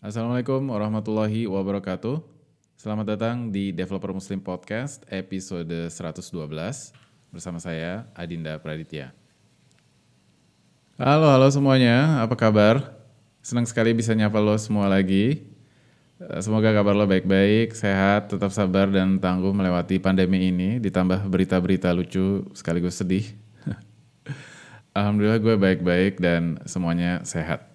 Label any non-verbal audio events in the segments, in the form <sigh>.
Assalamualaikum warahmatullahi wabarakatuh. Selamat datang di Developer Muslim Podcast episode 112 bersama saya Adinda Praditya. Halo, halo semuanya. Apa kabar? Senang sekali bisa nyapa lo semua lagi. Eh, semoga kabar lo baik-baik, sehat, tetap sabar dan tangguh melewati pandemi ini, ditambah berita-berita lucu sekaligus sedih. <laughs> Alhamdulillah gue baik-baik dan semuanya sehat.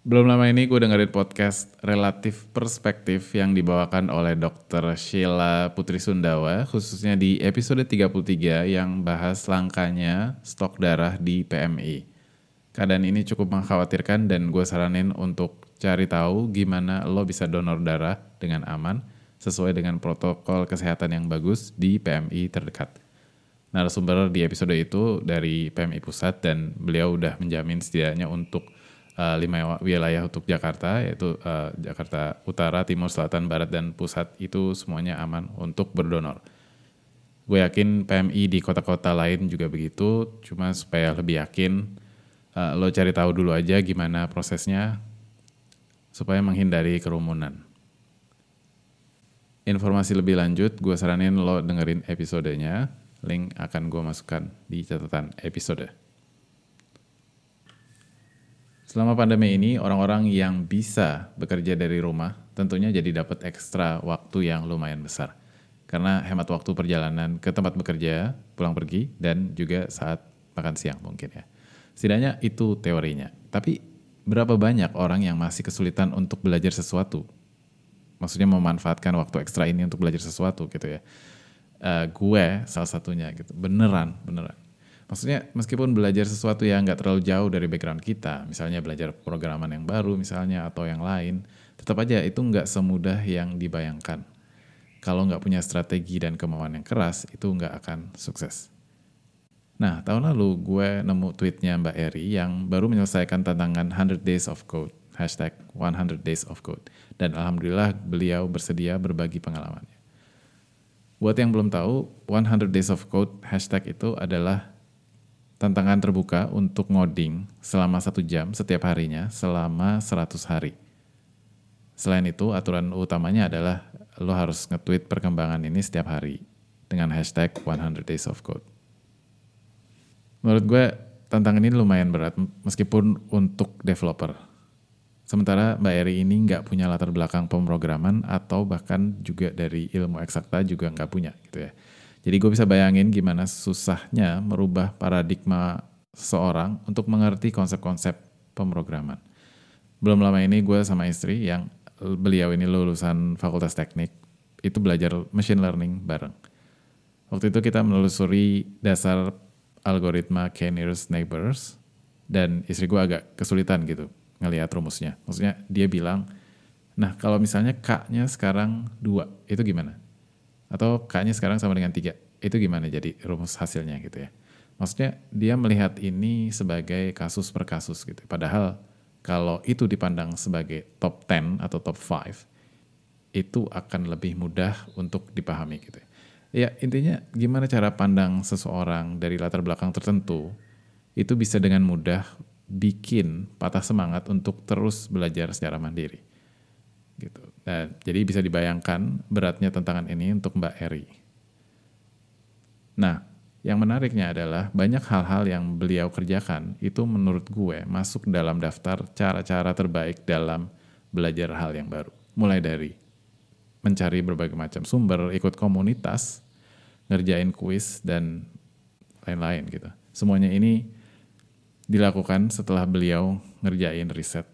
Belum lama ini gue dengerin podcast Relatif Perspektif yang dibawakan oleh Dr. Sheila Putri Sundawa, khususnya di episode 33 yang bahas langkanya stok darah di PMI. Keadaan ini cukup mengkhawatirkan dan gue saranin untuk cari tahu gimana lo bisa donor darah dengan aman sesuai dengan protokol kesehatan yang bagus di PMI terdekat. Narasumber di episode itu dari PMI Pusat dan beliau udah menjamin setidaknya untuk uh, lima wilayah untuk Jakarta yaitu uh, Jakarta Utara, Timur, Selatan, Barat dan Pusat itu semuanya aman untuk berdonor. Gue yakin PMI di kota-kota lain juga begitu, cuma supaya lebih yakin uh, lo cari tahu dulu aja gimana prosesnya supaya menghindari kerumunan. Informasi lebih lanjut, gue saranin lo dengerin episodenya. Link akan gue masukkan di catatan episode. Selama pandemi ini, orang-orang yang bisa bekerja dari rumah tentunya jadi dapat ekstra waktu yang lumayan besar. Karena hemat waktu perjalanan ke tempat bekerja, pulang pergi, dan juga saat makan siang mungkin ya. Setidaknya itu teorinya. Tapi berapa banyak orang yang masih kesulitan untuk belajar sesuatu? Maksudnya memanfaatkan waktu ekstra ini untuk belajar sesuatu gitu ya. Uh, gue salah satunya gitu. Beneran, beneran. Maksudnya meskipun belajar sesuatu yang nggak terlalu jauh dari background kita, misalnya belajar programan yang baru misalnya atau yang lain, tetap aja itu nggak semudah yang dibayangkan. Kalau nggak punya strategi dan kemauan yang keras, itu nggak akan sukses. Nah, tahun lalu gue nemu tweetnya Mbak Eri yang baru menyelesaikan tantangan 100 Days of Code, hashtag 100 Days of Code. Dan Alhamdulillah beliau bersedia berbagi pengalamannya. Buat yang belum tahu, 100 Days of Code hashtag itu adalah tantangan terbuka untuk ngoding selama satu jam setiap harinya selama 100 hari. Selain itu, aturan utamanya adalah lo harus nge-tweet perkembangan ini setiap hari dengan hashtag 100 Days of Code menurut gue tantangan ini lumayan berat meskipun untuk developer. Sementara Mbak Eri ini nggak punya latar belakang pemrograman atau bahkan juga dari ilmu eksakta juga nggak punya gitu ya. Jadi gue bisa bayangin gimana susahnya merubah paradigma seseorang untuk mengerti konsep-konsep pemrograman. Belum lama ini gue sama istri yang beliau ini lulusan fakultas teknik itu belajar machine learning bareng. Waktu itu kita menelusuri dasar algoritma k nearest neighbors dan istri gue agak kesulitan gitu ngelihat rumusnya. Maksudnya dia bilang, nah kalau misalnya k-nya sekarang dua, itu gimana? Atau k-nya sekarang sama dengan tiga, itu gimana jadi rumus hasilnya gitu ya. Maksudnya dia melihat ini sebagai kasus per kasus gitu. Padahal kalau itu dipandang sebagai top 10 atau top 5, itu akan lebih mudah untuk dipahami gitu ya. Ya intinya gimana cara pandang seseorang dari latar belakang tertentu itu bisa dengan mudah bikin patah semangat untuk terus belajar secara mandiri. Gitu. Nah, jadi bisa dibayangkan beratnya tantangan ini untuk Mbak Eri. Nah, yang menariknya adalah banyak hal-hal yang beliau kerjakan itu menurut gue masuk dalam daftar cara-cara terbaik dalam belajar hal yang baru. Mulai dari mencari berbagai macam sumber, ikut komunitas, ngerjain kuis dan lain-lain gitu. Semuanya ini dilakukan setelah beliau ngerjain riset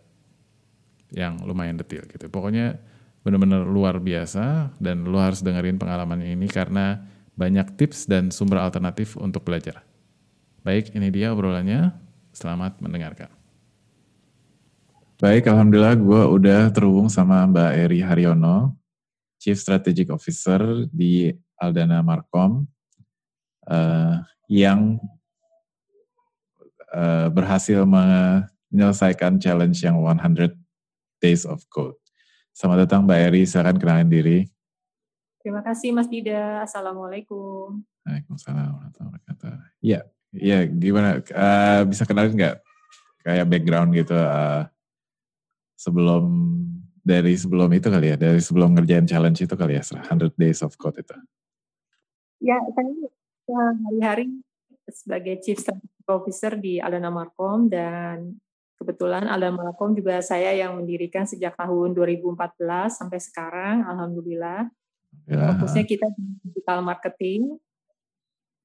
yang lumayan detail gitu. Pokoknya benar-benar luar biasa dan lu harus dengerin pengalaman ini karena banyak tips dan sumber alternatif untuk belajar. Baik, ini dia obrolannya. Selamat mendengarkan. Baik, Alhamdulillah gue udah terhubung sama Mbak Eri Haryono, Chief Strategic Officer di Aldana Markom, uh, yang uh, berhasil menyelesaikan challenge yang 100 Days of Code. Selamat datang Mbak Eri, silakan kenalin diri. Terima kasih Mas Dida. Assalamualaikum. Waalaikumsalam warahmatullahi wabarakatuh. Iya, iya gimana? Uh, bisa kenalin nggak kayak background gitu uh, sebelum dari sebelum itu kali ya, dari sebelum ngerjain challenge itu kali ya, 100 days of code itu. Ya, saya hari-hari sebagai Chief Strategic Officer di Alana Markom dan kebetulan Alana Markom juga saya yang mendirikan sejak tahun 2014 sampai sekarang, Alhamdulillah. Ya. Fokusnya kita di digital marketing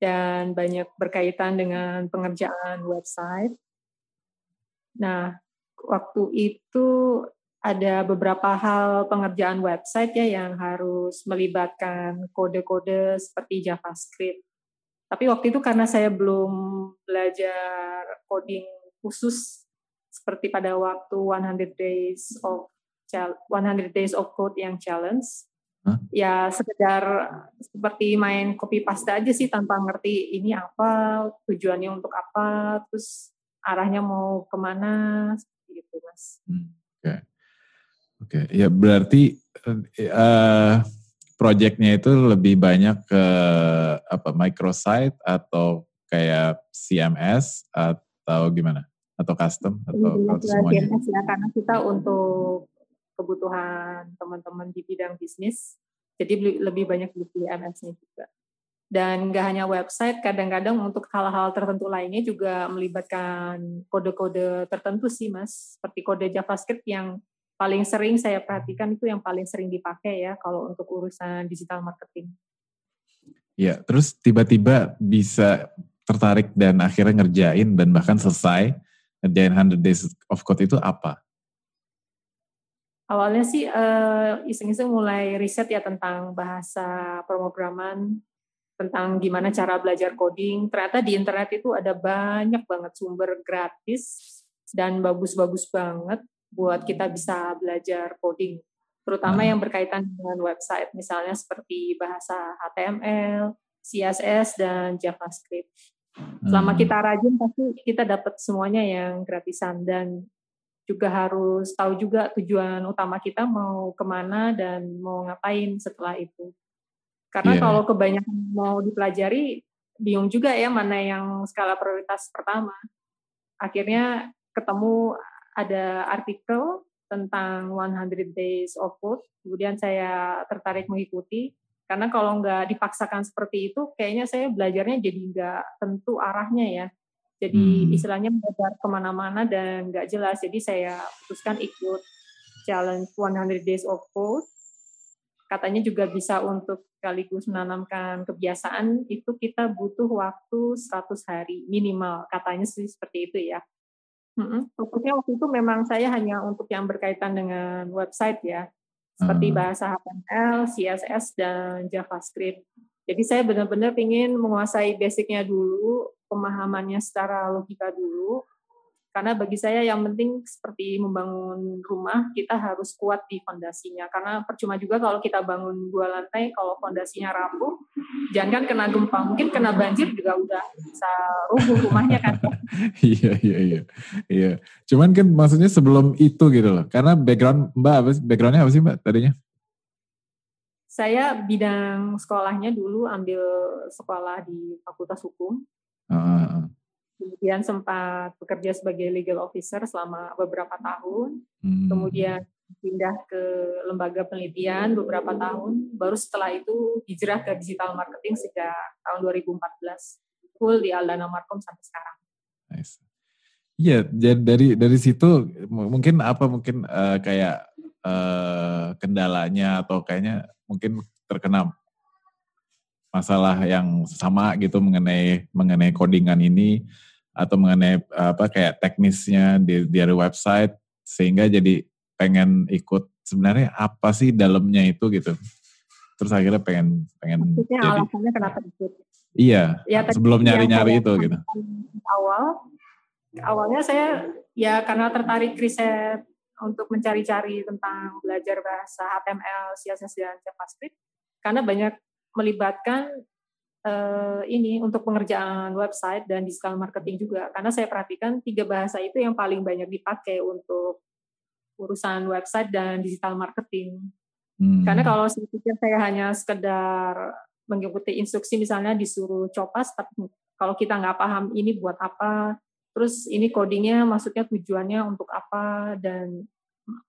dan banyak berkaitan dengan pengerjaan website. Nah, waktu itu ada beberapa hal pengerjaan website ya yang harus melibatkan kode-kode seperti JavaScript. Tapi waktu itu karena saya belum belajar coding khusus seperti pada waktu 100 days of 100 days of code yang challenge. Huh? Ya sekedar seperti main copy paste aja sih tanpa ngerti ini apa, tujuannya untuk apa, terus arahnya mau ke mana, seperti itu mas. Hmm, Oke, okay. oke, okay. ya berarti uh, projectnya itu lebih banyak ke apa microsite atau kayak CMS atau gimana? Atau custom atau, atau semuanya? Ya karena kita untuk kebutuhan teman-teman di bidang bisnis jadi lebih banyak di CMS-nya juga. Dan nggak hanya website, kadang-kadang untuk hal-hal tertentu lainnya juga melibatkan kode-kode tertentu sih, Mas. Seperti kode JavaScript yang paling sering saya perhatikan itu yang paling sering dipakai ya kalau untuk urusan digital marketing. Ya, terus tiba-tiba bisa tertarik dan akhirnya ngerjain dan bahkan selesai ngerjain 100 days of code itu apa? Awalnya sih uh, iseng-iseng mulai riset ya tentang bahasa pemrograman, tentang gimana cara belajar coding. Ternyata di internet itu ada banyak banget sumber gratis dan bagus-bagus banget buat kita bisa belajar coding, terutama yang berkaitan dengan website, misalnya seperti bahasa HTML, CSS, dan JavaScript. Selama kita hmm. rajin, pasti kita dapat semuanya yang gratisan dan juga harus tahu juga tujuan utama kita mau ke mana dan mau ngapain setelah itu. Karena yeah. kalau kebanyakan mau dipelajari, bingung juga ya mana yang skala prioritas pertama. Akhirnya ketemu ada artikel tentang 100 Days of Food. Kemudian saya tertarik mengikuti karena kalau nggak dipaksakan seperti itu, kayaknya saya belajarnya jadi nggak tentu arahnya ya. Jadi hmm. istilahnya belajar ke mana-mana dan nggak jelas. Jadi saya putuskan ikut challenge 100 Days of Food. Katanya juga bisa untuk sekaligus menanamkan kebiasaan itu kita butuh waktu 100 hari minimal katanya sih seperti itu ya. Fokusnya waktu itu memang saya hanya untuk yang berkaitan dengan website ya, seperti hmm. bahasa HTML, CSS, dan JavaScript. Jadi saya benar-benar ingin menguasai basicnya dulu, pemahamannya secara logika dulu, karena bagi saya yang penting seperti membangun rumah, kita harus kuat di fondasinya. Karena percuma juga kalau kita bangun dua lantai, kalau fondasinya rapuh, jangan kan kena gempa, mungkin kena banjir juga udah bisa rubuh rumahnya kan. <laughs> iya, iya, iya. Iya. Cuman kan maksudnya sebelum itu gitu loh. Karena background Mbak, apa sih? Backgroundnya apa sih Mbak tadinya? Saya bidang sekolahnya dulu ambil sekolah di Fakultas Hukum. Uh, kemudian sempat bekerja sebagai legal officer selama beberapa tahun, hmm. kemudian pindah ke lembaga penelitian beberapa tahun, baru setelah itu hijrah ke digital marketing sejak tahun 2014, full di Aldana Markom sampai sekarang. Nice. Iya, dari dari situ mungkin apa mungkin uh, kayak uh, kendalanya atau kayaknya mungkin terkena masalah yang sama gitu mengenai mengenai codingan ini atau mengenai apa kayak teknisnya di dari website sehingga jadi pengen ikut sebenarnya apa sih dalamnya itu gitu. Terus akhirnya pengen pengen Maksudnya jadi, alasannya kenapa ikut? Iya ya, sebelum nyari nyari itu gitu. awal awalnya saya ya karena tertarik riset untuk mencari-cari tentang belajar bahasa HTML, CSS dan JavaScript karena banyak melibatkan uh, ini untuk pengerjaan website dan digital marketing juga karena saya perhatikan tiga bahasa itu yang paling banyak dipakai untuk urusan website dan digital marketing. Hmm. Karena kalau saya pikir saya hanya sekedar mengikuti instruksi misalnya disuruh copas tapi kalau kita nggak paham ini buat apa, terus ini codingnya maksudnya tujuannya untuk apa dan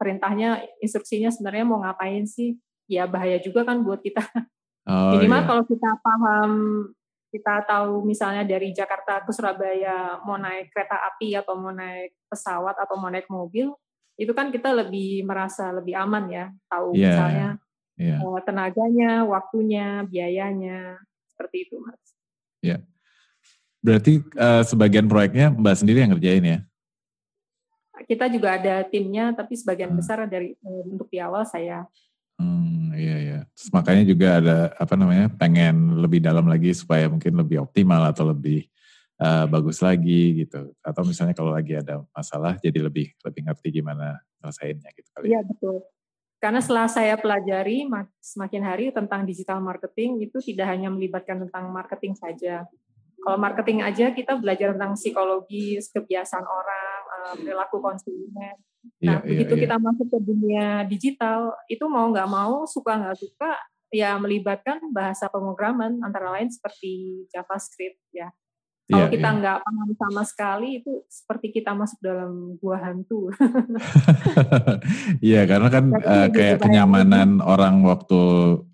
perintahnya, instruksinya sebenarnya mau ngapain sih? Ya bahaya juga kan buat kita. <laughs> Oh, Minimal iya. kalau kita paham, kita tahu misalnya dari Jakarta ke Surabaya mau naik kereta api atau mau naik pesawat atau mau naik mobil, itu kan kita lebih merasa lebih aman ya, tahu Iya, misalnya iya. eh, tenaganya, waktunya, biayanya, seperti itu mas. Berarti eh, sebagian proyeknya Mbak sendiri yang ngerjain ya? Kita juga ada timnya, tapi sebagian Hmm. besar dari eh, untuk di awal saya. Hmm, iya iya. Terus makanya juga ada apa namanya pengen lebih dalam lagi supaya mungkin lebih optimal atau lebih eh, bagus lagi gitu. Atau misalnya kalau lagi ada masalah jadi lebih lebih ngerti gimana nyelesainnya gitu kali. Iya betul. Karena setelah saya pelajari mak- semakin hari tentang digital marketing itu tidak hanya melibatkan tentang marketing saja. Kalau marketing aja kita belajar tentang psikologis, kebiasaan orang, eh, perilaku konsumen. Iya Nah, iya begitu iya. kita masuk ke dunia digital, itu mau nggak mau, suka nggak suka, ya melibatkan bahasa pemrograman, antara lain seperti JavaScript ya. Kalau Iya, kita iya. nggak paham sama sekali, itu seperti kita masuk dalam gua hantu. Iya <laughs> karena kan lebih kayak kenyamanan orang waktu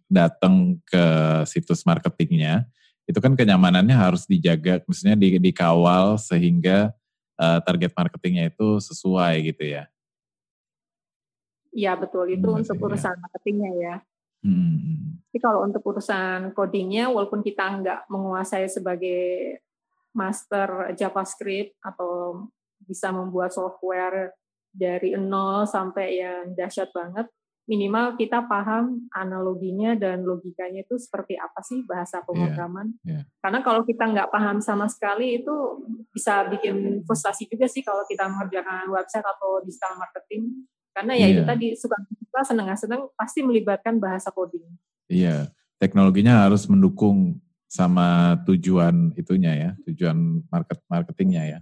datang ke situs marketingnya itu kan kenyamanannya harus dijaga, maksudnya di, dikawal sehingga eh, target marketingnya itu sesuai gitu ya. Iya betul, itu Benar untuk iya. urusan marketingnya ya. Hmm, Tapi kalau untuk urusan codingnya, walaupun kita nggak menguasai sebagai master JavaScript atau bisa membuat software dari nol sampai yang dahsyat banget, minimal kita paham analoginya dan logikanya itu seperti apa sih bahasa pemrograman. iya. Karena kalau kita nggak paham sama sekali itu bisa bikin frustasi juga sih kalau kita mengerjakan website atau digital marketing. Karena ya itu Iya. tadi suka-suka, seneng-seneng pasti melibatkan bahasa coding. Iya, teknologinya harus mendukung sama tujuan itunya ya, tujuan market marketingnya ya.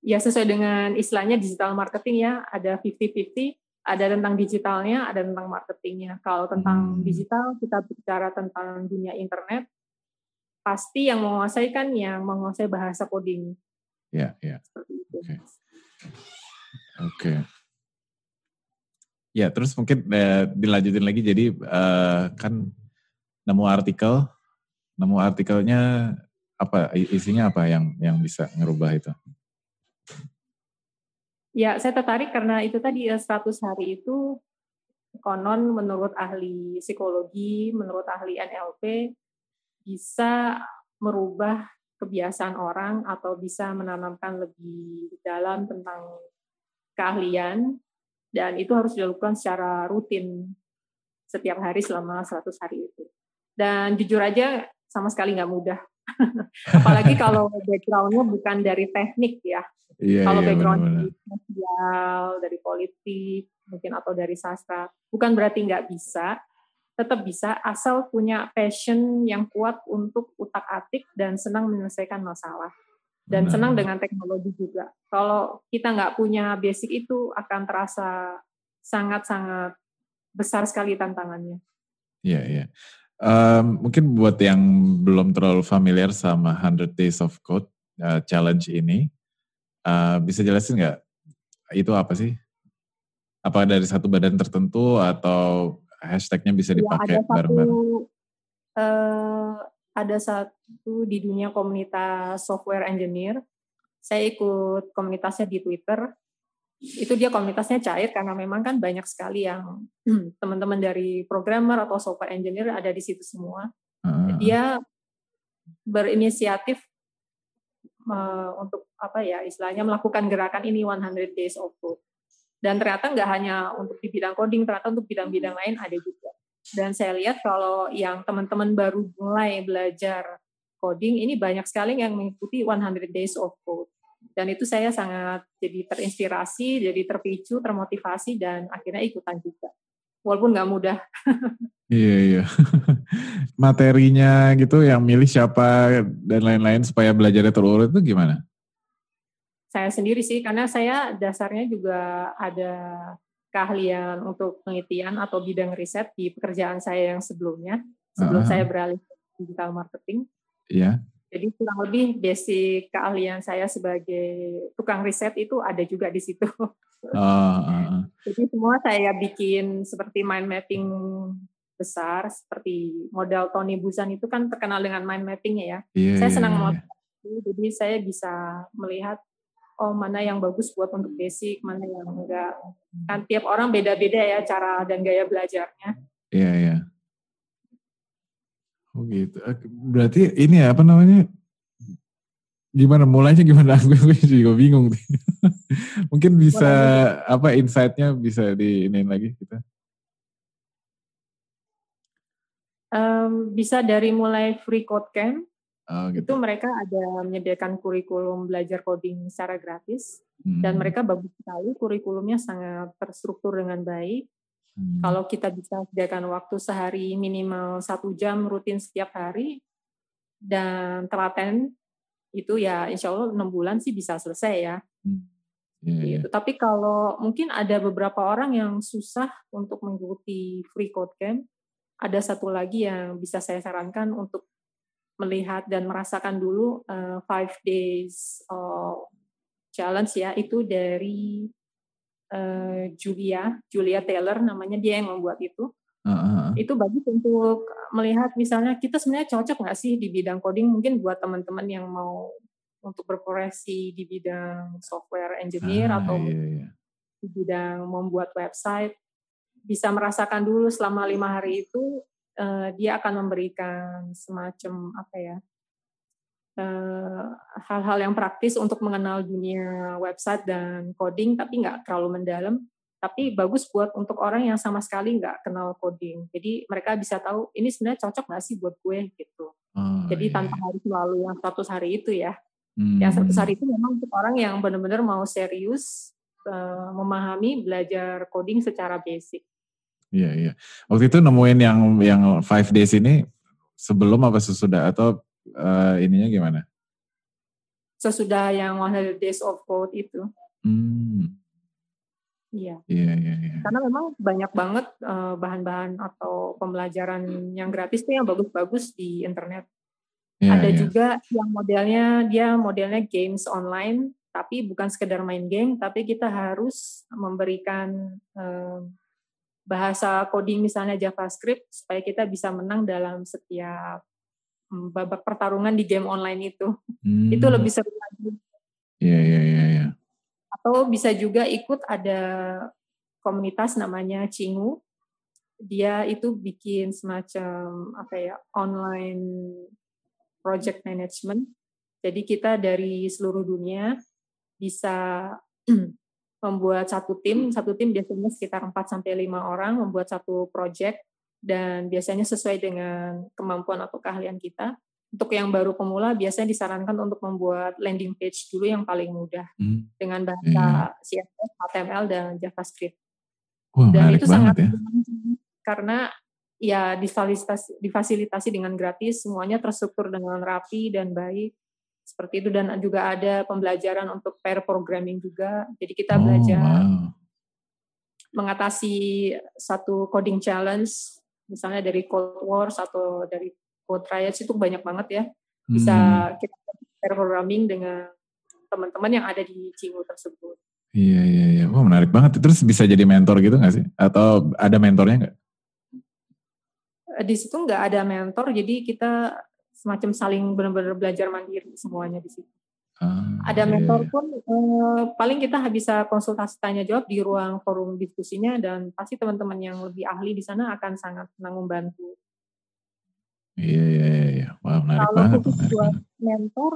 ya sesuai dengan istilahnya digital marketing ya ada 50-50 ada tentang digitalnya ada tentang marketingnya kalau tentang Hmm. digital kita bicara tentang dunia internet pasti yang menguasai kan yang menguasai bahasa coding Iya, iya. seperti itu Oke. Oke. Ya, terus mungkin eh, dilanjutin lagi. Jadi eh, kan nemu artikel, nemu artikelnya apa isinya apa yang yang bisa ngerubah itu? ya saya tertarik karena itu tadi ya 100 hari itu konon menurut ahli psikologi menurut ahli NLP bisa merubah kebiasaan orang atau bisa menanamkan lebih dalam tentang keahlian dan itu harus dilakukan secara rutin setiap hari selama 100 hari itu. Dan jujur aja sama sekali nggak mudah. <laughs> Apalagi kalau background-nya bukan dari teknik ya. Iya, kalau iya background benar-benar. dari sosial, dari politik, mungkin atau dari sastra, bukan berarti nggak bisa, tetap bisa asal punya passion yang kuat untuk utak-atik dan senang menyelesaikan masalah dan Benar. senang dengan teknologi juga. Kalau kita nggak punya basic itu akan terasa sangat-sangat besar sekali tantangannya. Iya, iya. Em, mungkin buat yang belum terlalu familiar sama 100 Days of Code eh, challenge ini, eh, bisa jelasin nggak itu apa sih? Apa dari satu badan tertentu atau hashtagnya bisa Ya, dipakai satu bareng-bareng? Ada satu di dunia komunitas software engineer. Saya ikut komunitasnya di Twitter. Itu dia komunitasnya cair karena memang kan banyak sekali yang <clears throat> teman-teman dari programmer atau software engineer ada di situ semua. Heeh, Dia berinisiatif untuk apa ya istilahnya melakukan gerakan ini 100 Days of Code. Dan ternyata nggak hanya untuk di bidang coding, ternyata untuk bidang-bidang lain ada juga. Dan saya lihat kalau yang teman-teman baru mulai belajar coding, ini banyak sekali yang mengikuti 100 Days of Code. Dan itu saya sangat jadi terinspirasi, jadi terpicu, termotivasi, dan akhirnya ikutan juga. Walaupun nggak mudah. <laughs> Iya, iya. <laughs> Materinya gitu yang milih siapa dan lain-lain supaya belajarnya terurut itu gimana? Saya sendiri sih, karena saya dasarnya juga ada keahlian untuk penelitian atau bidang riset di pekerjaan saya yang sebelumnya, sebelum Ah. saya beralih ke digital marketing. Iya. Jadi kurang lebih basic keahlian saya sebagai tukang riset itu ada juga di situ. Oh, uh, uh. Jadi semua saya bikin seperti mind mapping besar, seperti model Tony Buzan itu kan terkenal dengan mind mappingnya ya. Yeah, saya iya, senang yeah, yeah. jadi saya bisa melihat oh mana yang bagus buat untuk basic, mana yang enggak. Kan tiap orang beda-beda ya cara dan gaya belajarnya. Iya, yeah, iya. Yeah. Oh gitu. Eh, berarti ini ya apa namanya? Gimana mulainya gimana? <laughs> Aku juga bingung. <laughs> Mungkin bisa apa insight-nya bisa diinin lagi kita? Um, bisa dari mulai free code camp. Oh, gitu. Itu mereka ada menyediakan kurikulum belajar coding secara gratis hmm. dan mereka bagus sekali kurikulumnya sangat terstruktur dengan baik Hmm. Kalau kita bisa sediakan waktu sehari minimal satu jam rutin setiap hari dan telaten itu ya insya Allah enam bulan sih bisa selesai ya. Hmm. Yeah, iya. gitu. Yeah. Tapi kalau mungkin ada beberapa orang yang susah untuk mengikuti free code camp, ada satu lagi yang bisa saya sarankan untuk melihat dan merasakan dulu uh, five days of challenge ya itu dari uh, Julia, Julia Taylor namanya dia yang membuat itu. Uh-huh. Itu bagus untuk melihat misalnya kita sebenarnya cocok nggak sih di bidang coding mungkin buat teman-teman yang mau untuk berprofesi di bidang software engineer uh, atau iya, iya. di bidang membuat website bisa merasakan dulu selama lima hari itu uh, dia akan memberikan semacam apa ya Eh, hal-hal uh, yang praktis untuk mengenal dunia website dan coding, tapi nggak terlalu mendalam. Tapi bagus buat untuk orang yang sama sekali nggak kenal coding. Jadi mereka bisa tahu ini sebenarnya cocok nggak sih buat gue gitu. Oh, Jadi iya. tanpa harus selalu yang 100 hari itu ya. Hmm. Yang 100 hari itu memang untuk orang yang benar-benar mau serius uh, memahami belajar coding secara basic. Iya iya. Waktu itu nemuin yang yang five days ini sebelum apa sesudah atau uh, ininya gimana? Sesudah yang 100 Days of Code itu. Hmm. Iya. Iya, iya, iya. Karena memang banyak banget uh, bahan-bahan atau pembelajaran yang gratis tuh yang bagus-bagus di internet. Yeah, Ada yeah. juga yang modelnya dia modelnya games online, tapi bukan sekedar main game, tapi kita harus memberikan uh, bahasa coding misalnya JavaScript supaya kita bisa menang dalam setiap Hmm, babak pertarungan di game online itu. Hmm. Itu lebih seru lagi. Iya, iya, iya. Ya. Atau bisa juga ikut ada komunitas namanya Cingu. Dia itu bikin semacam apa ya online project management. Jadi kita dari seluruh dunia bisa <clears throat> membuat satu tim, satu tim biasanya sekitar 4 sampai 5 orang membuat satu project dan biasanya sesuai dengan kemampuan atau keahlian kita. Untuk yang baru pemula biasanya disarankan untuk membuat landing page dulu yang paling mudah hmm. dengan bahasa yeah. CSS, HTML dan JavaScript. Wah, dan itu sangat ya. karena ya difasilitasi, difasilitasi dengan gratis, semuanya terstruktur dengan rapi dan baik seperti itu dan juga ada pembelajaran untuk pair programming juga. Jadi kita oh, belajar wow. mengatasi satu coding challenge misalnya dari Cold Wars atau dari Code Riots itu banyak banget ya bisa hmm. kita programming dengan teman-teman yang ada di Cingu tersebut. Iya iya iya, wah menarik banget. Terus bisa jadi mentor gitu nggak sih? Atau ada mentornya nggak? Di situ nggak ada mentor, jadi kita semacam saling benar-benar belajar mandiri semuanya di situ. Ah, ada iya, mentor pun eh, paling kita bisa konsultasi tanya jawab di ruang forum diskusinya dan pasti teman-teman yang lebih ahli di sana akan sangat senang membantu. Iya iya iya. iya. Wah menarik Kalau banget. Kalau buat mentor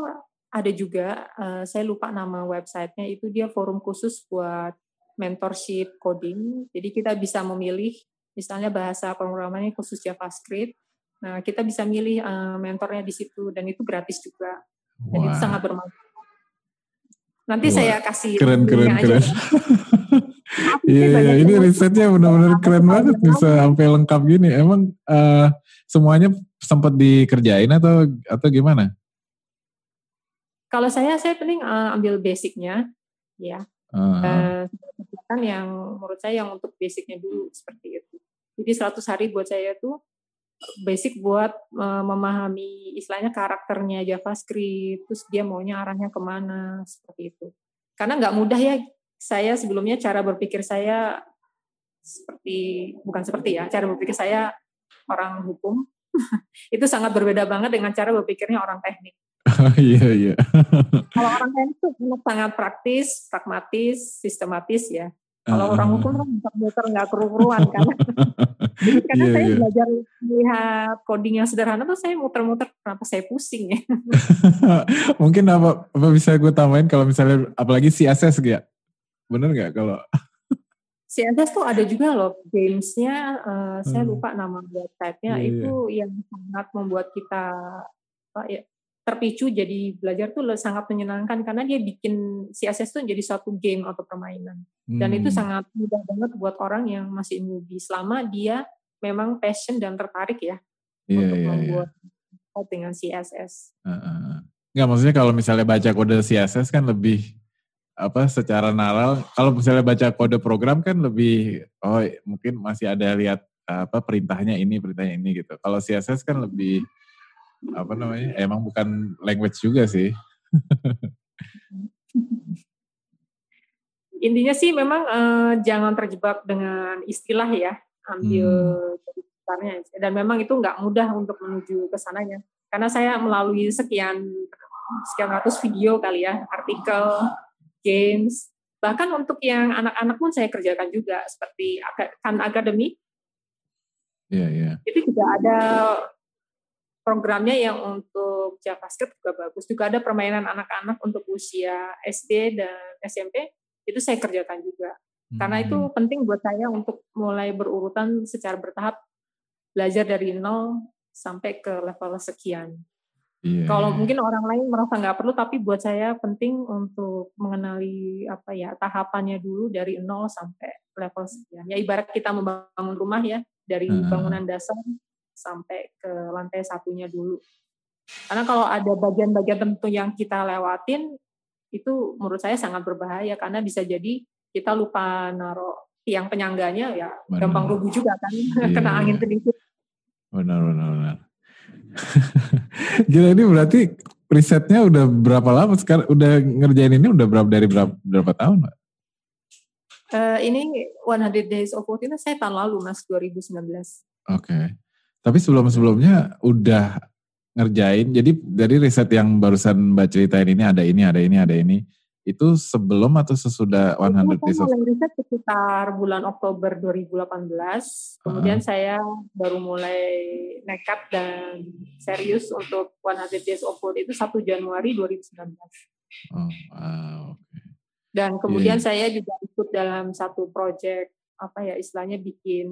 ada juga, uh, saya lupa nama websitenya itu dia forum khusus buat mentorship coding. Jadi kita bisa memilih misalnya bahasa pemrogramannya khusus JavaScript. Nah kita bisa milih uh, mentornya di situ dan itu gratis juga. Dan Wah. itu sangat bermanfaat Nanti Wah, saya kasih keren keren keren. <laughs> Iya, iya ini risetnya benar-benar keren banget bisa sampai lengkap gini. Emang uh, semuanya sempat dikerjain atau atau gimana? Kalau saya saya penting uh, ambil basicnya, ya. Uh, uh, yang menurut saya yang untuk basicnya dulu seperti itu. Jadi 100 hari buat saya itu basic buat uh, memahami istilahnya karakternya JavaScript, terus dia maunya arahnya ke mana seperti itu. Karena nggak mudah ya. Saya sebelumnya cara berpikir saya seperti bukan seperti ya, cara berpikir saya orang hukum <laughs> itu sangat berbeda banget dengan cara berpikirnya orang teknik. <laughs> Iya iya. Kalau orang teknik itu sangat praktis, pragmatis, sistematis ya. Kalau uh, orang hukum kan muter-muter nggak keru-keruan kan. <laughs> karena yeah, saya yeah. belajar melihat coding yang sederhana tuh saya muter-muter kenapa saya pusing ya. <laughs> Mungkin apa, apa bisa gue tambahin kalau misalnya apalagi CSS ya? Bener nggak kalau CSS tuh ada juga loh gamesnya, uh, saya hmm. lupa nama websitenya yeah, itu yeah. yang sangat membuat kita apa ya terpicu jadi belajar tuh sangat menyenangkan karena dia bikin CSS tuh jadi suatu game atau permainan dan itu hmm. sangat mudah banget buat orang yang masih newbie selama dia memang passion dan tertarik ya yeah, untuk yeah, membuat yeah. dengan CSS. Uh, uh. Nggak maksudnya kalau misalnya baca kode CSS kan lebih apa secara naral kalau misalnya baca kode program kan lebih oh mungkin masih ada lihat apa perintahnya ini perintahnya ini gitu. Kalau CSS kan lebih apa namanya emang bukan language juga sih. <laughs> Intinya sih memang uh, jangan terjebak dengan istilah ya ambil hmm. dan memang itu nggak mudah untuk menuju ke sananya. Karena saya melalui sekian sekian ratus video kali ya artikel games. Bahkan untuk yang anak-anak pun saya kerjakan juga seperti kan akademi yeah, yeah. itu juga ada programnya yang untuk JavaScript juga bagus. Juga ada permainan anak-anak untuk usia SD dan SMP, itu saya kerjakan juga. Hmm. Karena itu hmm. penting buat saya untuk mulai berurutan secara bertahap, belajar dari nol sampai ke level sekian. Yeah. Kalau iya. mungkin orang lain merasa nggak perlu, tapi buat saya penting untuk mengenali apa ya tahapannya dulu dari nol sampai level sekian. Ya ibarat kita membangun rumah ya dari hmm. bangunan dasar sampai ke lantai satunya dulu. Karena kalau ada bagian-bagian tertentu yang kita lewatin, itu menurut saya sangat berbahaya karena bisa jadi kita lupa naruh tiang penyangganya ya benar. gampang rubuh juga kan <laughs> iya, kena angin sedikit. Benar benar benar. <laughs> Gila ini berarti risetnya udah berapa lama sekarang udah ngerjain ini udah berapa dari berapa berapa tahun, Mbak? Uh, ini 100 Days of Work itu saya tahun lalu Mas 2019. Oke. Okay. Tapi sebelum-sebelumnya udah ngerjain, jadi dari riset yang barusan Mbak ceritain ini ada ini, ada ini, ada ini, itu sebelum atau sesudah 100 Days of... mulai riset sekitar bulan Oktober 2018, kemudian uh. saya baru mulai nekat dan serius untuk 100 Days of Food itu 1 Januari 2019. Oh, wow. Dan kemudian yeah. saya juga ikut dalam satu project apa ya istilahnya bikin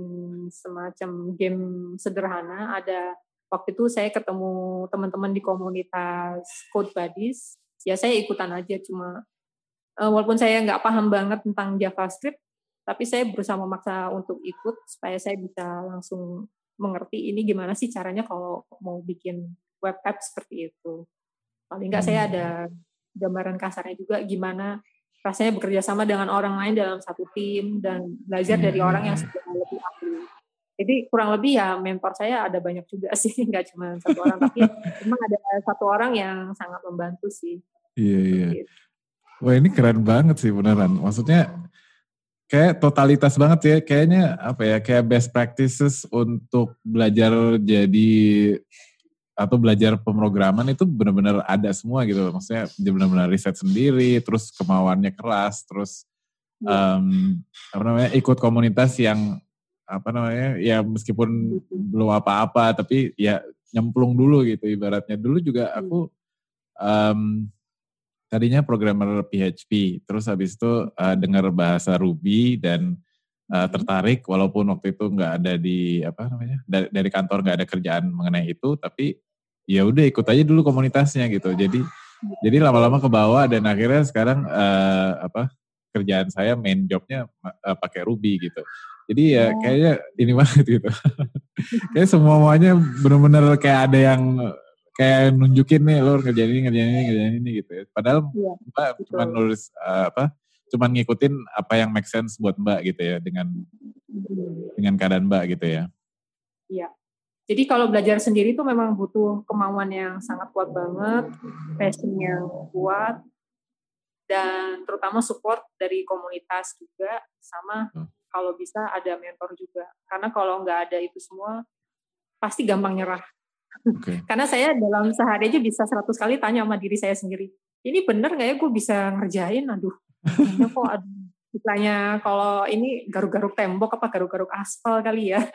semacam game sederhana. Ada waktu itu saya ketemu teman-teman di komunitas Code Buddies. Ya saya ikutan aja cuma uh, walaupun saya nggak paham banget tentang JavaScript, tapi saya berusaha memaksa untuk ikut supaya saya bisa langsung mengerti ini gimana sih caranya kalau mau bikin web app seperti itu. Paling nggak saya ada gambaran kasarnya juga gimana rasanya bekerja sama dengan orang lain dalam satu tim dan belajar dari iya. orang yang sudah lebih ahli. Jadi kurang lebih ya mentor saya ada banyak juga <laughs> sih, nggak cuma satu orang, tapi memang ada satu orang yang sangat membantu sih. Iya iya. Wah ini keren banget sih beneran. Maksudnya kayak totalitas banget ya. Kayaknya apa ya kayak best practices untuk belajar jadi atau belajar pemrograman itu benar-benar ada semua gitu maksudnya dia benar-benar riset sendiri terus kemauannya keras terus um, apa namanya ikut komunitas yang apa namanya ya meskipun belum apa-apa tapi ya nyemplung dulu gitu ibaratnya. Dulu juga aku um, tadinya programmer PHP terus habis itu uh, dengar bahasa Ruby dan uh, tertarik walaupun waktu itu nggak ada di apa namanya dari, dari kantor nggak ada kerjaan mengenai itu tapi ya udah ikut aja dulu komunitasnya gitu jadi jadi lama-lama ke bawah dan akhirnya sekarang uh, apa kerjaan saya main jobnya uh, pakai Ruby gitu jadi ya oh. kayaknya ini banget gitu <laughs> kayak semuanya benar-benar kayak ada yang kayak nunjukin nih lo ngerjain ini ngerjain ini ngerjain ini gitu ya. padahal ya, mbak cuma nulis uh, apa cuman ngikutin apa yang make sense buat Mbak gitu ya dengan dengan keadaan Mbak gitu ya. Iya. Jadi kalau belajar sendiri itu memang butuh kemauan yang sangat kuat banget, passion yang kuat, dan terutama support dari komunitas juga, sama hmm. kalau bisa ada mentor juga. Karena kalau nggak ada itu semua, pasti gampang nyerah. Okay. <laughs> Karena saya dalam sehari aja bisa 100 kali tanya sama diri saya sendiri, ini bener nggak ya gue bisa ngerjain? Aduh, kok aduh Istilahnya kalau ini garuk-garuk tembok apa garuk-garuk aspal kali ya. <laughs>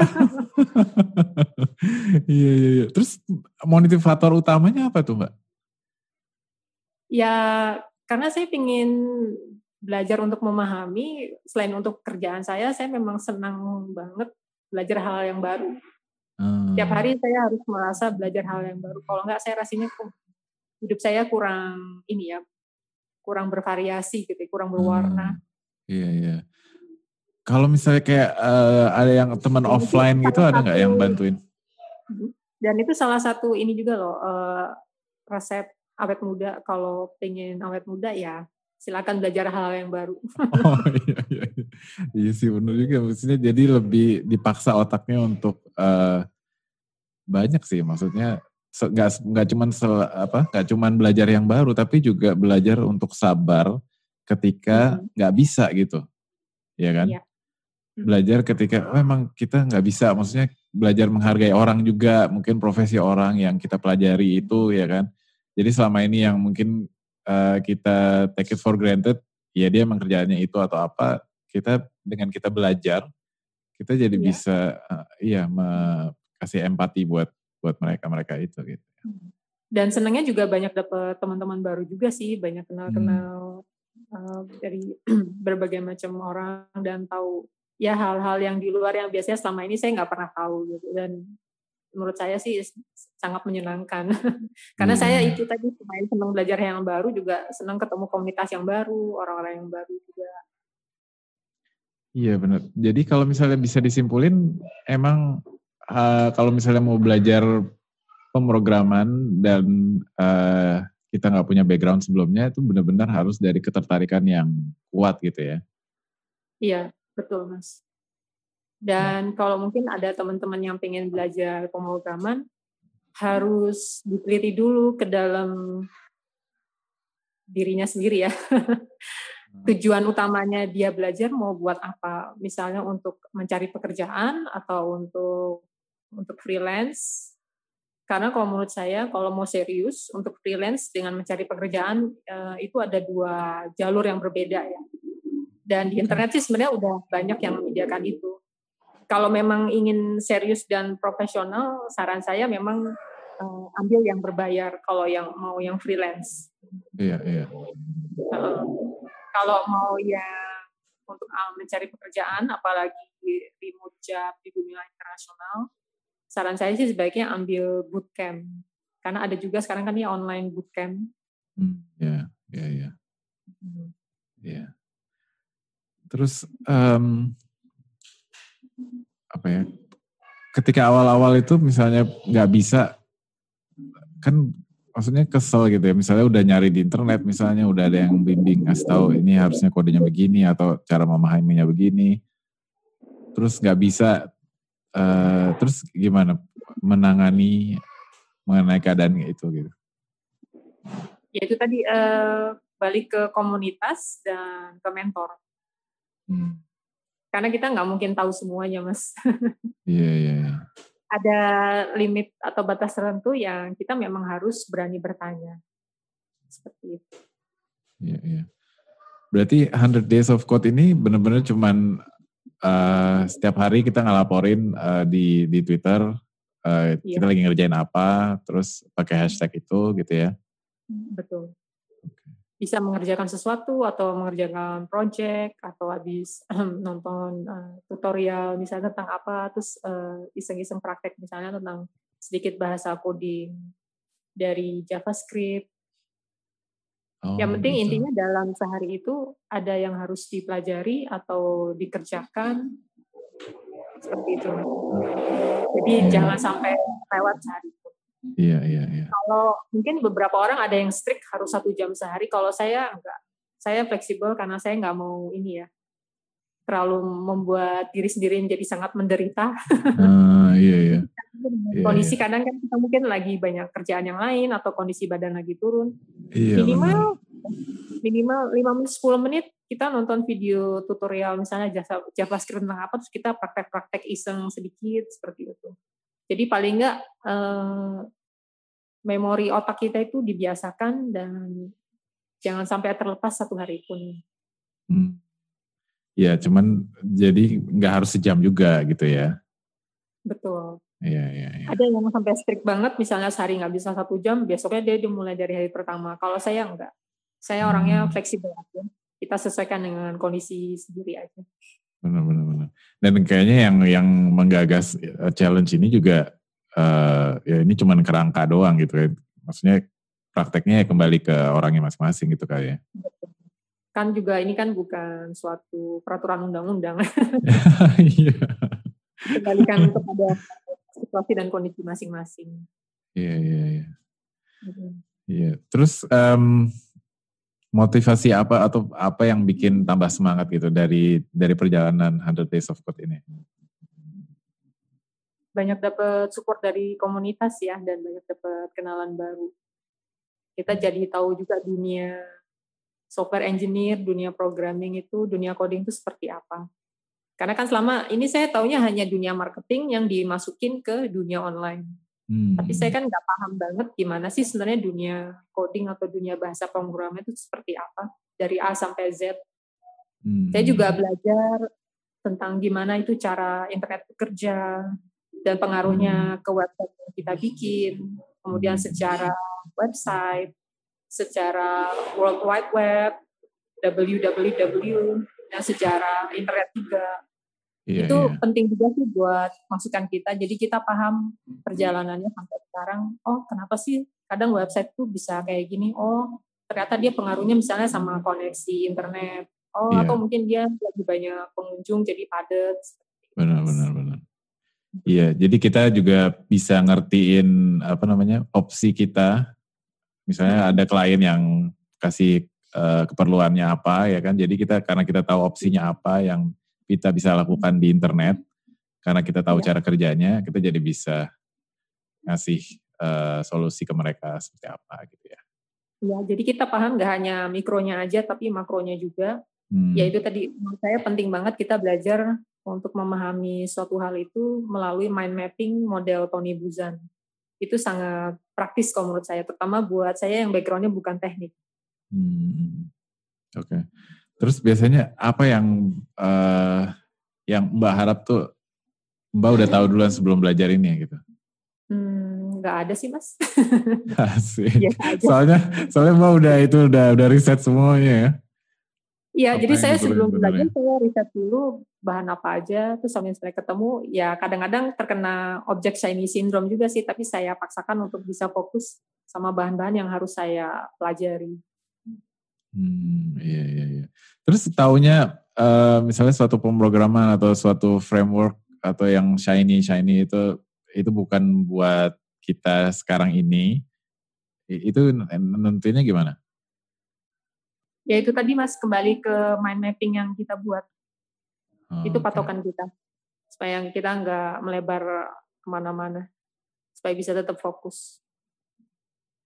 iya, iya, iya. Terus motivator utamanya apa tuh Mbak? Ya karena saya ingin belajar untuk memahami, selain untuk kerjaan saya, saya memang senang banget belajar hal yang baru. Hmm. Tiap hari saya harus merasa belajar hal yang baru. Kalau enggak saya rasanya kok hidup saya kurang ini ya, kurang bervariasi gitu, kurang berwarna. Hmm. Iya iya. Kalau misalnya kayak uh, ada yang teman offline gitu ada nggak yang bantuin? Mhm. Dan itu salah satu ini juga loh uh, resep awet muda. Kalau pengen awet muda ya silakan belajar hal yang baru. <laughs> oh iya iya. Iya sih benar juga. Maksudnya jadi lebih dipaksa otaknya untuk uh, banyak sih. Maksudnya nggak nggak cuman apa nggak cuman belajar yang baru tapi juga belajar untuk sabar ketika hmm. nggak hmm. bisa gitu, ya kan? Ya. Hmm. Belajar ketika oh, emang kita nggak bisa, maksudnya belajar menghargai orang juga, mungkin profesi orang yang kita pelajari itu, ya kan? Jadi selama ini yang mungkin uh, kita take it for granted, ya dia emang kerjaannya itu atau apa, kita dengan kita belajar, kita jadi ya. bisa, uh, iya, kasih empati buat buat mereka mereka itu gitu. Hmm. Dan senangnya juga banyak dapat teman-teman baru juga sih, banyak kenal-kenal hmm uh, dari <clears throat> berbagai macam orang dan tahu ya hal-hal yang di luar yang biasanya selama ini saya nggak pernah tahu gitu dan menurut saya sih sangat menyenangkan <laughs> karena hmm. saya itu tadi selain senang belajar yang baru juga senang ketemu komunitas yang baru orang-orang yang baru juga iya benar jadi kalau misalnya bisa disimpulin emang uh, kalau misalnya mau belajar pemrograman dan uh, kita nggak punya background sebelumnya itu benar-benar harus dari ketertarikan yang kuat gitu ya. Iya, betul Mas. Dan hmm. kalau mungkin ada teman-teman yang pengen belajar pemrograman, harus diteliti dulu ke dalam dirinya sendiri ya. Hmm. Tujuan utamanya dia belajar mau buat apa? Misalnya untuk mencari pekerjaan atau untuk untuk freelance karena kalau menurut saya, kalau mau serius untuk freelance dengan mencari pekerjaan uh, itu ada dua jalur yang berbeda ya. Dan di internet sih sebenarnya udah banyak yang menyediakan itu. Kalau memang ingin serius dan profesional, saran saya memang uh, ambil yang berbayar. Kalau yang mau yang freelance. Iya iya. Uh, kalau mau yang untuk mencari pekerjaan, apalagi remote job di dunia internasional, saran saya sih sebaiknya ambil bootcamp karena ada juga sekarang kan ya online bootcamp. Hmm, ya, ya, ya, ya. Terus um, apa ya? Ketika awal-awal itu misalnya nggak bisa, kan maksudnya kesel gitu ya. Misalnya udah nyari di internet, misalnya udah ada yang bimbing ngasih tahu ini harusnya kodenya begini atau cara memahaminya begini. Terus nggak bisa Uh, terus gimana menangani mengenai keadaan itu gitu? Ya itu tadi uh, balik ke komunitas dan ke mentor. Hmm. Karena kita nggak mungkin tahu semuanya, mas. <laughs> Iya yeah, iya. Yeah, Ada limit atau batas tertentu yang kita memang harus berani bertanya. Seperti itu. Iya yeah, iya. Berarti 100 Days of Code ini benar-benar cuman uh, setiap hari kita ngelaporin uh, di di Twitter uh, iya. kita lagi ngerjain apa, terus pakai hashtag itu gitu ya. Betul. Bisa mengerjakan sesuatu atau mengerjakan project atau habis <clears throat> nonton uh, tutorial misalnya tentang apa, terus uh, iseng-iseng praktek misalnya tentang sedikit bahasa coding dari JavaScript Oh, yang penting gitu. intinya dalam sehari itu ada yang harus dipelajari atau dikerjakan seperti itu. Jadi hmm. jangan sampai lewat sehari. Iya iya iya. Kalau mungkin beberapa orang ada yang strict harus satu jam sehari. Kalau saya enggak, saya fleksibel karena saya nggak mau ini ya, terlalu membuat diri sendiri menjadi sangat menderita. Uh, iya, iya. <laughs> iya kondisi iya. kadang kan kita mungkin lagi banyak kerjaan yang lain atau kondisi badan lagi turun. Iya, minimal minimal 5 menit 10 menit kita nonton video tutorial misalnya jasa JavaScript tentang apa terus kita praktek-praktek iseng sedikit seperti itu. Jadi paling enggak eh, memori otak kita itu dibiasakan dan jangan sampai terlepas satu hari pun. Hmm. Ya, cuman jadi nggak harus sejam juga gitu ya. Betul. Iya, iya, iya. Ada yang sampai strict banget, misalnya sehari nggak bisa satu jam, besoknya dia dimulai dari hari pertama. Kalau saya enggak. Saya orangnya hmm. fleksibel aja. Kita sesuaikan dengan kondisi sendiri aja. Benar, benar, benar. Dan kayaknya yang yang menggagas eh, challenge ini juga uh, ya ini cuma kerangka doang gitu ya. Maksudnya prakteknya ya kembali ke orangnya masing-masing gitu kali ya. Betul kan juga ini kan bukan suatu peraturan undang-undang. <laughs> Iya. Kembalikan <laughs> kepada situasi dan kondisi masing-masing. Iya, iya, iya. Iya. Terus um, motivasi apa atau apa yang bikin tambah semangat gitu dari dari perjalanan 100 Days of Code ini? Banyak dapat support dari komunitas ya dan banyak dapat kenalan baru. Kita jadi tahu juga dunia software engineer, dunia programming itu, dunia coding itu seperti apa. Karena kan selama ini saya taunya hanya dunia marketing yang dimasukin ke dunia online. Hmm. Tapi saya kan nggak paham banget gimana sih sebenarnya dunia coding atau dunia bahasa pemrograman itu seperti apa dari A sampai Z. Hmm. Saya juga belajar tentang gimana itu cara internet bekerja dan pengaruhnya hmm. ke website yang kita bikin, kemudian hmm. secara website, secara World Wide Web, www, dan secara internet juga. Iya, itu iya. penting juga sih buat masukan kita. Jadi kita paham perjalanannya sampai sekarang. Oh, kenapa sih kadang website tuh bisa kayak gini? Oh, ternyata dia pengaruhnya misalnya sama koneksi internet. Oh, iya. atau mungkin dia lebih banyak pengunjung jadi padat. Benar, benar, benar. Iya, jadi kita juga bisa ngertiin apa namanya opsi kita Misalnya ada klien yang kasih uh, keperluannya apa ya kan. Jadi kita karena kita tahu opsinya apa yang kita bisa lakukan di internet, karena kita tahu ya. cara kerjanya, kita jadi bisa ngasih uh, solusi ke mereka seperti apa gitu ya. Ya, jadi kita paham nggak hanya mikronya aja, tapi makronya juga. Hmm. Ya itu tadi menurut saya penting banget kita belajar untuk memahami suatu hal itu melalui mind mapping model Tony Buzan itu sangat praktis kalau menurut saya, terutama buat saya yang backgroundnya bukan teknik. Hmm. Oke. Okay. Terus biasanya apa yang uh, yang Mbak harap tuh Mbak udah tahu duluan sebelum belajar ini ya gitu? Hmm, nggak ada sih mas. <laughs> Asik. Ya, soalnya soalnya Mbak udah itu udah udah riset semuanya ya. Iya, jadi saya sebelum belajar saya riset dulu bahan apa aja, terus sampai saya ketemu, ya kadang-kadang terkena objek shiny syndrome juga sih, tapi saya paksakan untuk bisa fokus sama bahan-bahan yang harus saya pelajari. Hmm, iya, iya, iya. Terus taunya uh, misalnya suatu pemrograman atau suatu framework atau yang shiny shiny itu itu bukan buat kita sekarang ini, itu nentunya gimana? Ya itu tadi mas kembali ke mind mapping yang kita buat oh, itu patokan okay. kita supaya kita nggak melebar ke mana-mana supaya bisa tetap fokus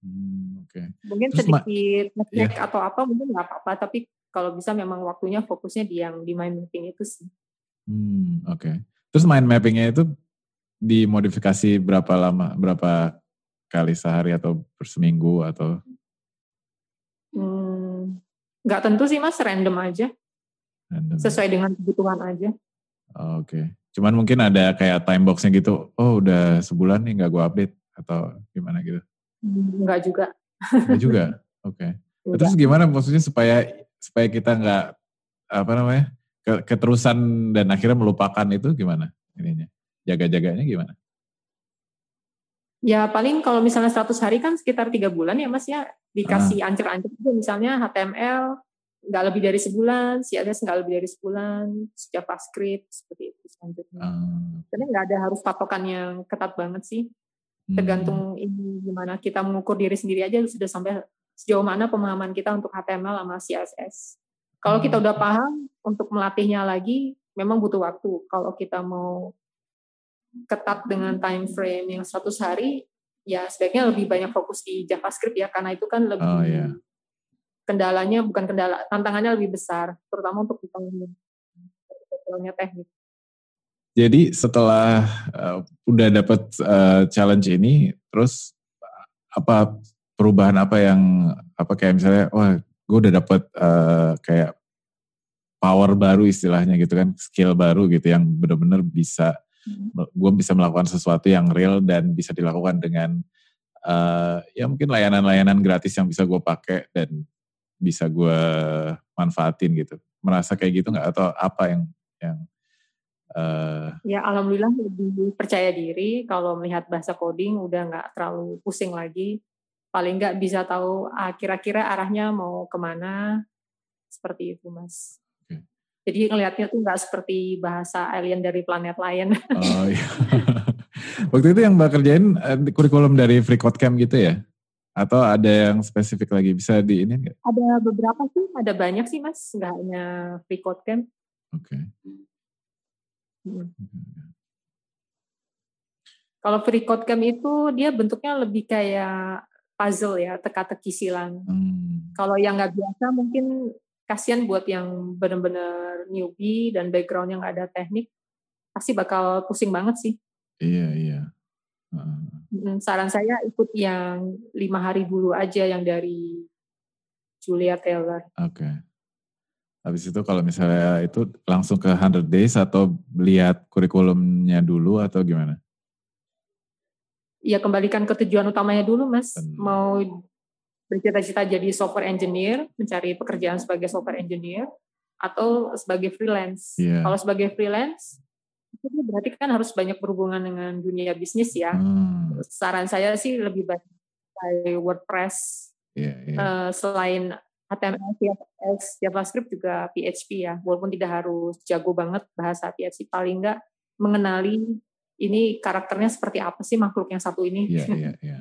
hmm, okay. mungkin Terus sedikit ngecek yeah. atau apa mungkin nggak apa-apa tapi kalau bisa memang waktunya fokusnya di yang di mind mapping itu sih hmm, oke okay. Terus mind mappingnya itu dimodifikasi berapa lama, berapa kali sehari atau per seminggu atau? Hmm, Nggak tentu sih mas, random aja. Random. Sesuai dengan kebutuhan aja. Oh, Oke. Okay. Cuman mungkin ada kayak time boxnya gitu. Oh udah sebulan nih nggak gue update atau gimana gitu? Nggak juga. Nggak juga. <laughs> Oke. Okay. Terus gimana maksudnya supaya supaya kita nggak apa namanya ke, keterusan dan akhirnya melupakan itu gimana ininya? Jaga-jaganya gimana? Ya paling kalau misalnya 100 hari kan sekitar tiga bulan ya mas ya dikasih ah. ancer-ancer itu misalnya HTML nggak lebih dari sebulan, CSS nggak lebih dari sebulan, JavaScript seperti itu selanjutnya. Ah. Karena nggak ada harus patokan yang ketat banget sih. Hmm. Tergantung ini gimana kita mengukur diri sendiri aja sudah sampai sejauh mana pemahaman kita untuk HTML sama CSS. Kalau kita udah paham untuk melatihnya lagi, memang butuh waktu. Kalau kita mau ketat dengan time frame yang 100 hari, ya sebaiknya lebih banyak fokus di JavaScript ya, karena itu kan lebih Oh iya. kendalanya bukan kendala, tantangannya lebih besar, terutama untuk detailnya teknik. Jadi setelah uh, udah dapat uh, challenge ini, terus apa perubahan apa yang apa kayak misalnya, wah gue udah dapat uh, kayak power baru istilahnya gitu kan, skill baru gitu yang benar-benar bisa hmm. gue bisa melakukan sesuatu yang real dan bisa dilakukan dengan uh, ya mungkin layanan-layanan gratis yang bisa gue pakai dan bisa gue manfaatin gitu. Merasa kayak gitu nggak atau apa yang yang Uh, ya alhamdulillah lebih percaya diri kalau melihat bahasa coding udah nggak terlalu pusing lagi. Paling nggak bisa tahu ah, kira-kira arahnya mau ke mana. Seperti itu mas. Jadi ngelihatnya tuh nggak seperti bahasa alien dari planet lain. <laughs> Oh iya. Waktu itu yang mbak kerjain eh, kurikulum dari Freecode Camp gitu ya? Atau ada yang spesifik lagi bisa di ini nggak? Ada beberapa sih, ada banyak sih mas, nggak hanya Freecode Camp. Oke. Okay. Hmm. Kalau free code camp itu dia bentuknya lebih kayak puzzle ya, teka-teki silang. Hmm. Kalau yang nggak biasa mungkin kasihan buat yang benar-benar newbie dan background yang ada teknik, pasti bakal pusing banget sih. Iya iya. Uh. Saran saya ikut yang lima hari dulu aja yang dari Julia Taylor. Oke. Okay. Habis itu kalau misalnya itu langsung ke 100 days atau lihat kurikulumnya dulu atau gimana? Ya kembalikan ke tujuan utamanya dulu mas. Mau bercita-cita jadi software engineer, mencari pekerjaan sebagai software engineer, atau sebagai freelance. Yeah. Kalau sebagai freelance, itu berarti kan harus banyak berhubungan dengan dunia bisnis ya. Hmm. Saran saya sih lebih baik WordPress. Yeah, yeah. Uh, selain HTML, CSS, JavaScript juga PHP ya. Walaupun tidak harus jago banget bahasa PHP, paling enggak mengenali ini karakternya seperti apa sih makhluk yang satu ini. Iya, iya, iya.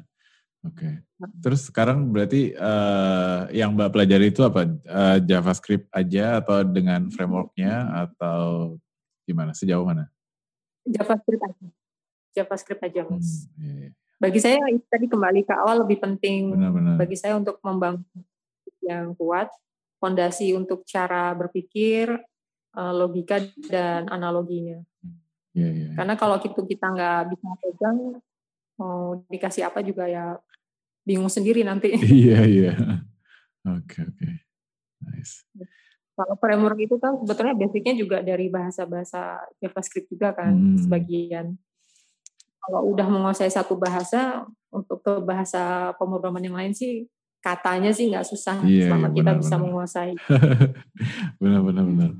Oke. Okay. Nah. Terus sekarang berarti uh, yang Mbak pelajari itu apa? Uh, JavaScript aja atau dengan frameworknya atau gimana? Sejauh mana? JavaScript aja. JavaScript aja, Mas. Hmm, iya, iya. Bagi saya tadi kembali ke awal lebih penting benar, benar. bagi saya untuk membangun yang kuat, fondasi untuk cara berpikir, eh, logika dan analoginya. Yeah, yeah. Karena kalau gitu kita nggak bisa pegang, mau dikasih apa juga ya bingung sendiri nanti. <laughs> Iya iya. Oke oke. Nice. Kalau framework itu kan sebetulnya basicnya juga dari bahasa-bahasa JavaScript juga kan hmm. sebagian. Kalau udah menguasai satu bahasa, untuk ke bahasa pemrograman yang lain sih katanya sih nggak susah iya, selama iya, kita benar, bisa benar. menguasai. <laughs> benar benar benar.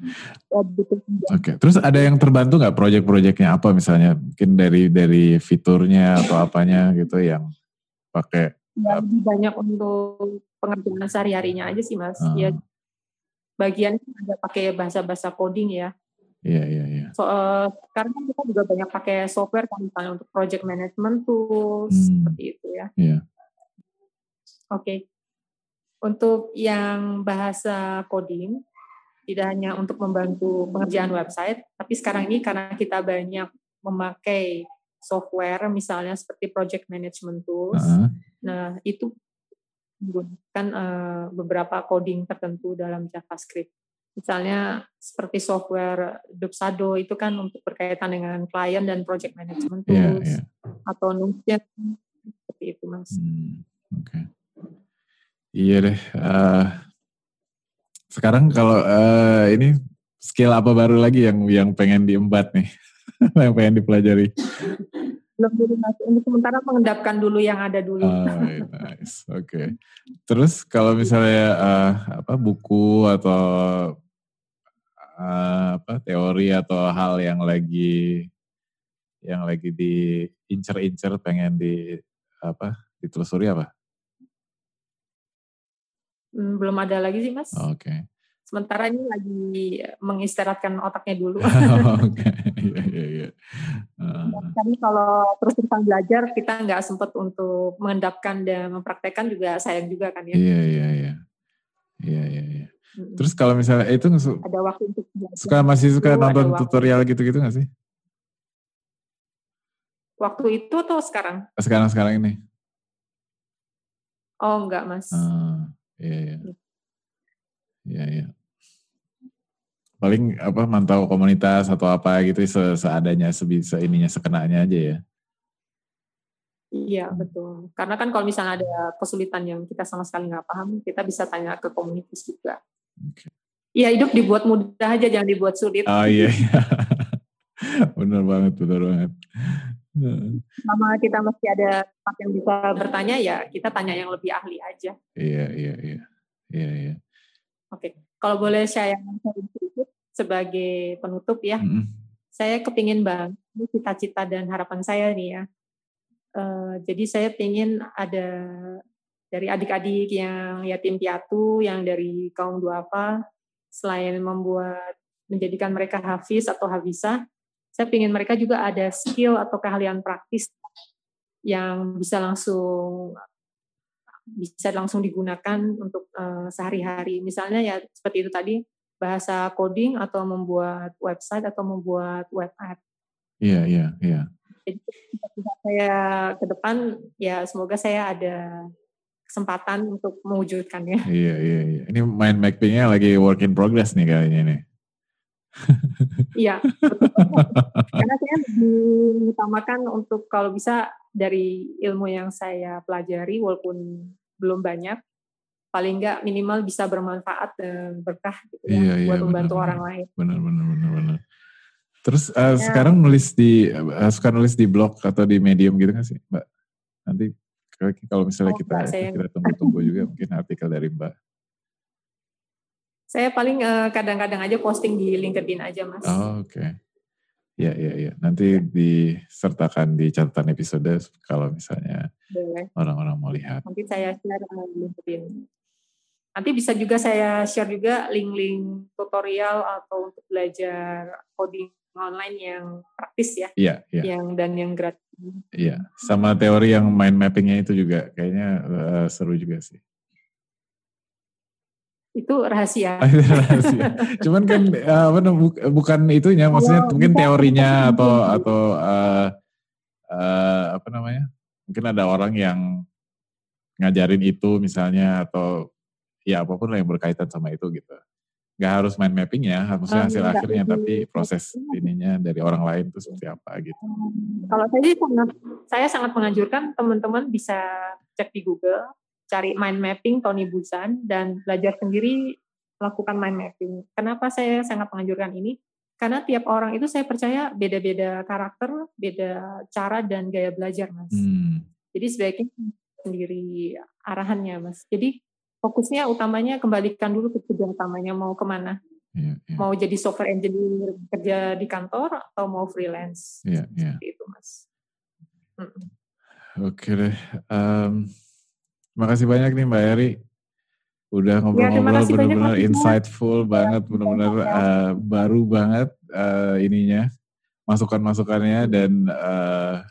<laughs> Oke, okay. terus ada yang terbantu nggak proyek-proyeknya apa misalnya mungkin dari dari fiturnya atau apanya gitu yang pakai? Ya, lebih banyak untuk pengerjaan sehari-harinya aja sih mas. Uh. Ya bagian ada pakai bahasa-bahasa coding ya. Iya iya iya. So, uh, sekarang kan kita juga banyak pakai software kan misalnya untuk project management tools hmm. seperti itu ya. Iya. Oke. Okay. Untuk yang bahasa coding, tidak hanya untuk membantu pengerjaan website, tapi sekarang ini karena kita banyak memakai software, misalnya seperti project management tools, uh -huh. Nah itu menggunakan uh, beberapa coding tertentu dalam JavaScript. Misalnya seperti software Dupsado itu kan untuk berkaitan dengan klien dan project management tools, yeah, yeah. atau Notion seperti itu, mas. Hmm, Oke. Okay. Iya deh. Uh, sekarang kalau uh, ini skill apa baru lagi yang yang pengen diembat nih, <laughs> yang pengen dipelajari? Belum dulu mas. Untuk sementara mengendapkan dulu yang ada dulu. Oh, nice. Oke. Okay. Terus kalau misalnya uh, apa buku atau uh, apa teori atau hal yang lagi yang lagi diincer-incer pengen di apa ditelusuri apa? Hmm, belum ada lagi sih mas. Oke. Okay. Sementara ini lagi mengistirahatkan otaknya dulu. <laughs> Oke, iya iya iya. Kami kalau terus-terusan belajar kita nggak sempat untuk mengendapkan dan mempraktekkan juga sayang juga kan ya. Iya iya iya. Iya iya iya. Terus kalau misalnya itu ada waktu untuk suka masih suka nonton tutorial gitu-gitu nggak sih? Waktu itu atau sekarang? Sekarang sekarang ini. Oh enggak mas. Ah, iya iya. Iya iya. Paling apa mantau komunitas atau apa gitu se seadanya sebisa ininya sekenanya aja ya. Iya betul. Karena kan kalau misalnya ada kesulitan yang kita sama sekali nggak paham, kita bisa tanya ke komunitas juga. Iya okay. hidup dibuat mudah aja, jangan dibuat sulit. Oh iya. iya. <laughs> benar banget, benar banget. Sama kita masih ada tempat yang bisa bertanya ya, kita tanya yang lebih ahli aja. Iya iya iya. Iya iya. Oke, kalau boleh saya sedikit sebagai penutup ya, mm -hmm. saya kepingin bang, ini cita-cita dan harapan saya nih ya. Uh, jadi saya ingin ada dari adik-adik yang yatim piatu, yang dari kaum duafa, selain membuat menjadikan mereka hafiz atau habisah, saya ingin mereka juga ada skill atau keahlian praktis yang bisa langsung bisa langsung digunakan untuk uh, sehari-hari. Misalnya ya seperti itu tadi bahasa coding atau membuat website atau membuat web app. Iya, iya, iya. Jadi saya ke depan ya semoga saya ada kesempatan untuk mewujudkannya. Iya, iya, iya. Ini mind mappingnya lagi work in progress nih kayaknya nih. Iya, <laughs> karena saya mengutamakan untuk kalau bisa dari ilmu yang saya pelajari walaupun belum banyak, paling enggak minimal bisa bermanfaat dan berkah gitu ya iya, buat iya, membantu benar, orang lain. Benar, benar, benar, benar. Terus uh, ya. sekarang nulis di uh, suka nulis di blog atau di medium gitu kan sih, Mbak? Nanti kalau misalnya oh, kita kita tunggu-tunggu juga mungkin artikel dari Mbak. Saya paling kadang kadang-kadang aja posting di LinkedIn aja, Mas. Oh, oke. Okay. Ya, ya, ya. Nanti ya. disertakan di catatan episode kalau misalnya orang-orang mau lihat. Nanti saya share di LinkedIn. Nanti bisa juga saya share juga link-link tutorial atau untuk belajar coding online yang praktis ya. Iya, iya. Yang dan yang gratis. Iya, sama teori yang mind mappingnya itu juga kayaknya uh, seru juga sih itu rahasia. <laughs> rahasia. Cuman kan eh, apa bukan itunya, maksudnya oh, mungkin teorinya atau atau uh, uh, apa namanya? Mungkin ada orang yang ngajarin itu misalnya atau ya apa pun lah yang berkaitan sama itu gitu. Gak harus mind mapping ya, maksudnya hasil oh, akhirnya, tapi proses ininya dari orang lain itu seperti apa gitu. Kalau saya sangat, saya sangat menganjurkan teman-teman bisa cek di Google cari mind mapping Tony Busan dan belajar sendiri melakukan mind mapping. Kenapa saya sangat menganjurkan ini? Karena tiap orang itu saya percaya beda-beda karakter, beda cara dan gaya belajar, Mas. Hmm. Jadi sebaiknya sendiri arahannya, Mas. Jadi fokusnya utamanya kembalikan dulu ke tujuan utamanya mau ke mana. Yeah, yeah. Mau jadi software engineer kerja di kantor atau mau freelance. Yeah, yeah. Seperti itu, Mas. Mm -mm. Oke okay deh. Um, Terima kasih banyak nih Mbak Eri. Udah ya, ngobrol-ngobrol ya, benar-benar insightful banget, benar-benar uh, baru banget uh, ininya, masukan-masukannya dan uh,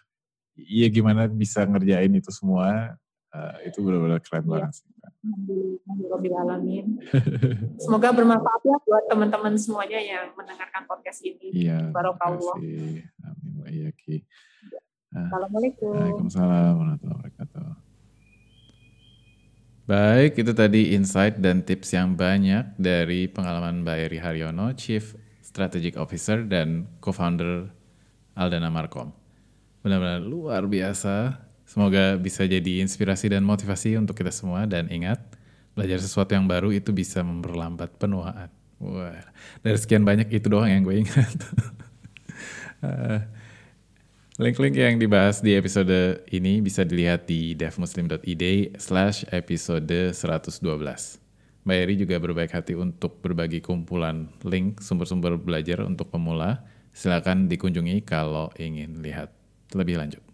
iya gimana bisa ngerjain itu semua. Uh, itu benar-benar keren ya. banget sih. Semoga bermanfaat ya buat teman-teman semuanya yang mendengarkan podcast ini. Iya. Barokahullah. Amin wa iya, Assalamualaikum. Waalaikumsalam warahmatullahi wabarakatuh. Baik, itu tadi insight dan tips yang banyak dari pengalaman Mbak Eri Haryono, Chief Strategic Officer dan Co-Founder Aldana Markom. Benar-benar luar biasa. Semoga bisa jadi inspirasi dan motivasi untuk kita semua. Dan ingat, belajar sesuatu yang baru itu bisa memperlambat penuaan. Wah, dari sekian banyak itu doang yang gue ingat. uh, <laughs> Link-link yang dibahas di episode ini bisa dilihat di devmuslim.id slash episode 112. Mbak Eri juga berbaik hati untuk berbagi kumpulan link sumber-sumber belajar untuk pemula. Silakan dikunjungi kalau ingin lihat lebih lanjut.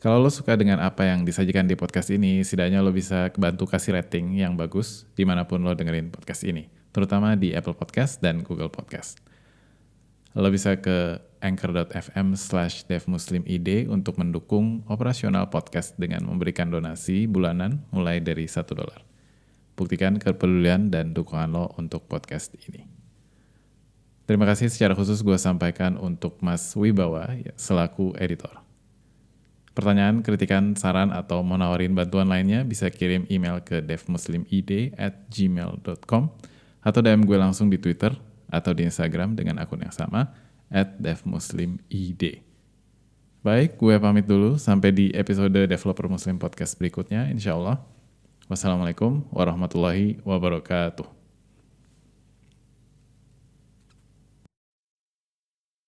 Kalau lo suka dengan apa yang disajikan di podcast ini, setidaknya lo bisa bantu kasih rating yang bagus di mana pun lo dengerin podcast ini, terutama di Apple Podcast dan Google Podcast. Lo bisa ke anchor.fm slash devmuslimid untuk mendukung operasional podcast dengan memberikan donasi bulanan mulai dari satu dolar. buktikan kepedulian dan dukungan lo untuk podcast ini. Terima kasih secara khusus gue sampaikan untuk Mas Wibawa selaku editor. Pertanyaan, kritikan, saran, atau mau nawarin bantuan lainnya bisa kirim email ke devmuslimid at gmail.com atau DM gue langsung di Twitter atau di Instagram dengan akun yang sama at devmuslimid. Baik, gue pamit dulu. Sampai di episode Developer Muslim Podcast berikutnya, insya Allah. Wassalamualaikum warahmatullahi wabarakatuh.